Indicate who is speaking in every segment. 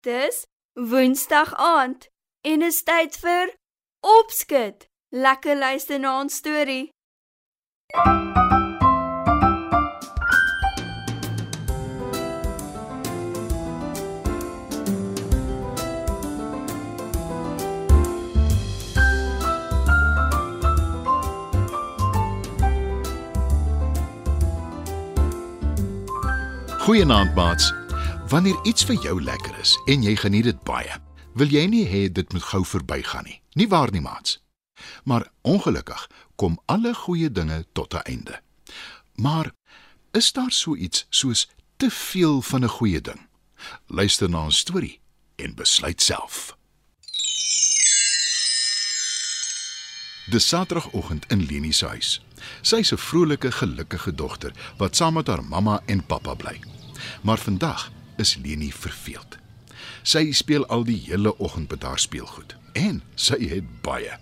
Speaker 1: Dis Woensdag aand en is tyd vir opskud. Lekker luister na ons storie.
Speaker 2: Goeienaand maats. Wanneer iets vir jou lekker is en jy geniet dit baie, wil jy nie hê dit moet gou verbygaan nie. Nie waar nie, maats? Maar ongelukkig kom alle goeie dinge tot 'n einde. Maar is daar so iets soos te veel van 'n goeie ding? Luister na 'n storie en besluit self. Dis Saterdagoggend in Leni se huis. Sy's 'n vrolike, gelukkige dogter wat saam met haar mamma en pappa bly. Maar vandag is Leni verveeld. Sy speel al die hele oggend met haar speelgoed en sy het baie.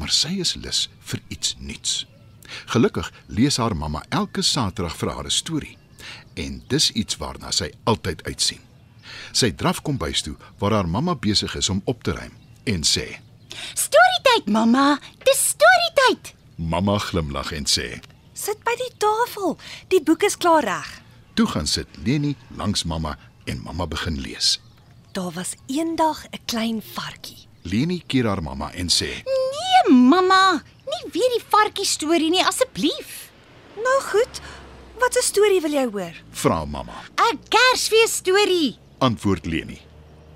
Speaker 2: Maar sy is lus vir iets nuuts. Gelukkig lees haar mamma elke Saterdag vir haar 'n storie en dis iets waarna sy altyd uitsien. Sy draf kom bys toe waar haar mamma besig is om op te ruim en sê:
Speaker 3: Storietyd, mamma. Dis storietyd.
Speaker 2: Mamma glimlag en sê:
Speaker 4: Sit by die tafel. Die boek is klaar reg.
Speaker 2: "Toe gaan sit Leni langs mamma en mamma begin lees."
Speaker 4: Daar was eendag 'n klein varkie.
Speaker 2: Leni keer haar mamma en sê:
Speaker 3: Nee, mamma. Nie weer die varkie storie nie, asseblief.
Speaker 4: Nou goed. Wat 'n storie wil jy hoor?
Speaker 2: "Vra mamma."
Speaker 3: 'n Kersfees storie.
Speaker 2: Antwoord Leni.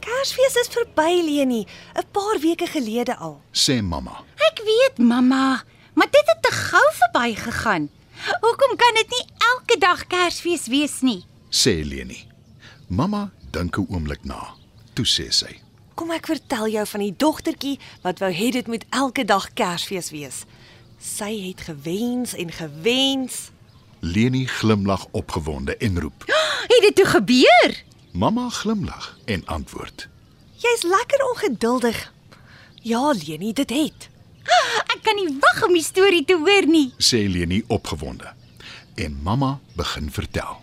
Speaker 4: Kersfees is verby, Leni, 'n paar weke gelede al.
Speaker 2: Sê mamma.
Speaker 3: Ek weet, mamma, maar dit het te gou verbygegaan. Hoekom kan dit nie elke dag Kersfees wees nie?
Speaker 2: Sê Leni. Mamma dink 'n oomblik na. Toe sê sy:
Speaker 4: Kom ek vertel jou van die dogtertjie wat wou hê dit moet elke dag Kersfees wees. Sy het gewens en gewens.
Speaker 2: Leni glimlag opgewonde en roep.
Speaker 3: Het dit toe gebeur?
Speaker 2: Mamma glimlag en antwoord:
Speaker 4: Jy's lekker ongeduldig. Ja, Leni, dit het.
Speaker 3: Kan nie wag om die storie te hoor nie.
Speaker 2: sê Leni opgewonde. En mamma begin vertel.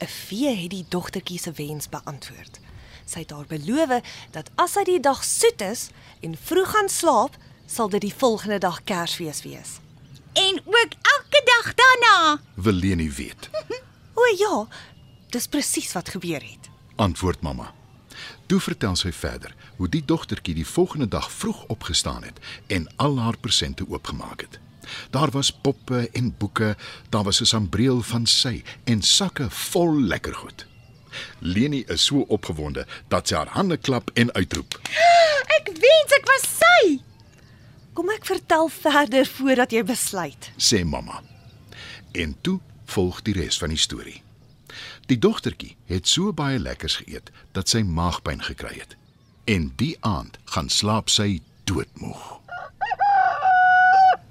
Speaker 4: 'n Vee het die dogtertjie se wens beantwoord. Sy het haar beloof dat as sy die dag soet is en vroeg gaan slaap, sal dit die volgende dag Kersfees wees.
Speaker 3: En ook elke dag daarna.
Speaker 2: Wil Leni weet?
Speaker 4: O ja, dis presies wat gebeur het.
Speaker 2: Antwoord mamma. Toe vertel sy verder hoe die dogtertjie die volgende dag vroeg opgestaan het en al haar presente oopgemaak het. Daar was poppe en boeke, daar was 'n sambreel van sy en sakke vol lekker goed. Leni is so opgewonde dat sy haar hande klap en uitroep.
Speaker 3: Ek wens ek was sy.
Speaker 4: Kom ek vertel verder voordat jy besluit.
Speaker 2: sê mamma. En toe volg die res van die storie. Die dogtertjie het so baie lekkers geëet dat sy maagpyn gekry het. En die aand gaan slaap sy doodmoeg.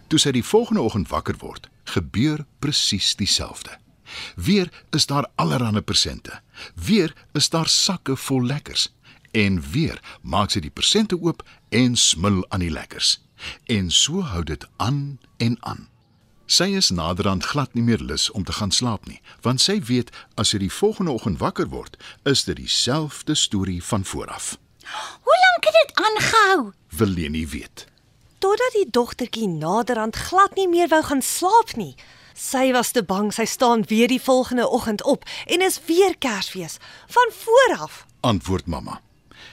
Speaker 2: Toe sy die volgende oggend wakker word, gebeur presies dieselfde. Weer is daar allerlei persente. Weer is daar sakke vol lekkers. En weer maak sy die persente oop en smil aan die lekkers. En so hou dit aan en aan. Sy is naderhand glad nie meer lus om te gaan slaap nie, want sy weet as sy die volgende oggend wakker word, is dit dieselfde storie van vooraf.
Speaker 3: Hoe lank het dit aangehou?
Speaker 2: Wil Leni weet.
Speaker 4: Totdat die dogtertjie naderhand glad nie meer wou gaan slaap nie. Sy was te bang sy staan weer die volgende oggend op en is weer Kersfees van vooraf.
Speaker 2: Antwoord mamma.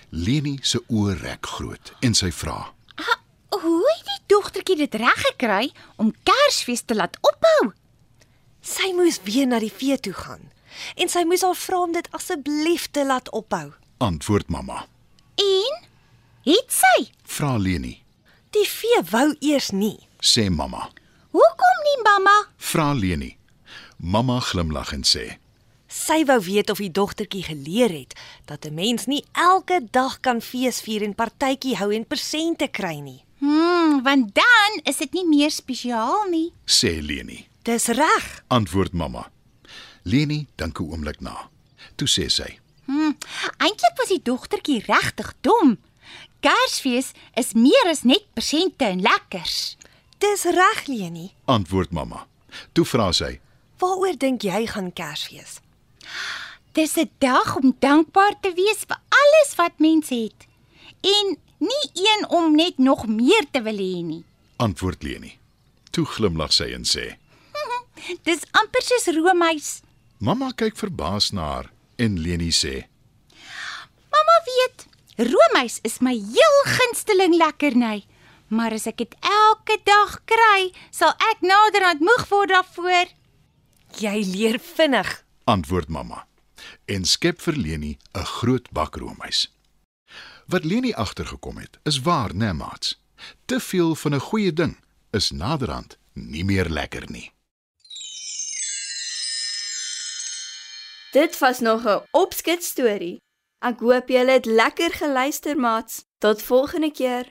Speaker 2: Leni se oë rek groot en sy vra:
Speaker 3: hoe het die dogtertjie dit reg gekry om Kersfees te laat ophou?
Speaker 4: Sy moes weer na die vee toe gaan en sy moes haar vra om dit asseblief te laat ophou.
Speaker 2: Antwoord mamma.
Speaker 3: En het sy?
Speaker 2: Vra Leni.
Speaker 4: Die vee wou eers nie.
Speaker 2: Sê mamma.
Speaker 3: Hoekom nie, mamma?
Speaker 2: Vra Leni. Mamma glimlag en sê:
Speaker 4: Sy wou weet of die dogtertjie geleer het dat 'n mens nie elke dag kan feesvier en partytjie hou en persente kry nie.
Speaker 3: Hmm, want dan is dit nie meer spesiaal nie.
Speaker 2: Sê Leni.
Speaker 4: Dis reg.
Speaker 2: Antwoord mamma. Leni dink 'n oomblik na. Toe sê sy:
Speaker 3: Hmm, eintlik was die dogtertjie regtig dom. Kersfees is meer as net persente en lekkers.
Speaker 4: Dis reg, Leni.
Speaker 2: Antwoord mamma. Toe vra sy:
Speaker 4: Waaroor dink jy gaan Kersfees?
Speaker 5: Dis 'n dag om dankbaar te wees vir alles wat mens het. En nie een om net nog meer te wil hê nie.
Speaker 2: Antwoord Leni. Toe glimlag sy en sê:
Speaker 5: Dis amper soos roomys.
Speaker 2: "Mamma kyk verbaas na haar en Leni sê:
Speaker 5: Mamma weet, roomys is my heel gunsteling lekkerny. Maar as ek dit elke dag kry, sal ek naderhand moeg word daarvoor.
Speaker 4: Jy leer vinnig.
Speaker 2: antwoord mamma en skep vir Leni 'n groot bak roomys. Wat Leni agtergekom het, is waar, né, maats? Te veel van 'n goeie ding is naderhand nie meer lekker nie.
Speaker 1: Dit was nog 'n opskit storie. Ek hoop julle het lekker geluister, maats. Tot volgende keer.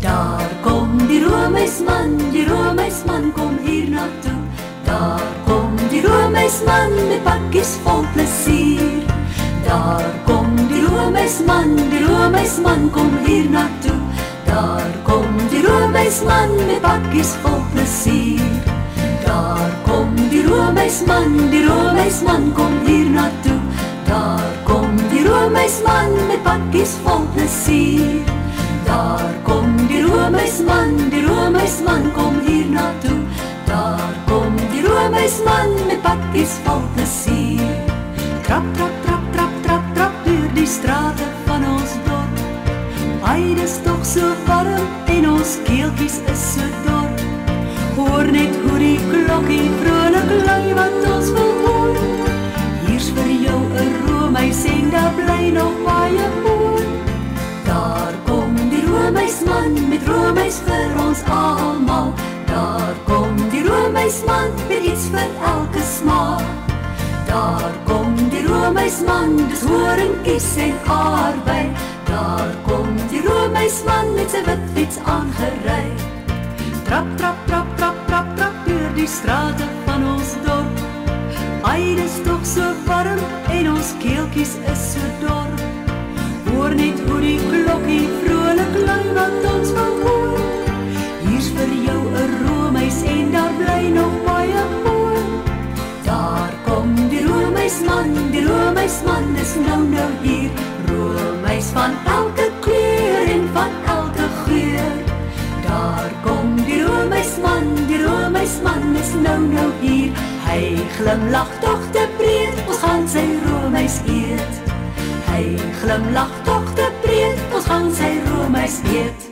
Speaker 3: Daar kom die roemeisman, die roemeisman kom hier na toe. Daar kom die roemeisman met pakkies vol plesier. Daar kom die roemeisman, die roemeisman kom hier na toe. Daar kom die roemeisman met pakkies vol plesier. Daar kom die roemeisman, die roemeisman kom hier na toe. Daar kom die roemeisman met pakkies vol plesier. Daar kom die roemeisman, die roemeisman kom hier na toe. Daar kom die roemeisman met pakkies vol plesier. Trap trap trap trap trap trap deur die strate van ons dorp. Ai, dis tog so warm en ons keeltjies is so dor. Hoor net hoe die klokkie vrolik lui wat ons wil hoor. Hier's vir jou 'n roemeis en daar bly nog baie voor. Daar kom die roemeisman met roemeis vir ons almal. Daar kom die roemeisman met iets vir elke smaak. Daar kom die roemeisman, dis horingkies en aardbei. Daar kom die roemeisman met sy wit fiets aangery. Trap trap trap trap trap trap deur die strate van ons dorp. Ai, dis tog so warm en ons keeltjies is so dor. Hoor net hoe die klokkie vrolik lui wat ons wil roemeisman is nou nou hier. Hy glimlag tog te breed, ons gaan sy roemeis eet. Hy glimlag tog te breed, ons gaan sy roemeis eet.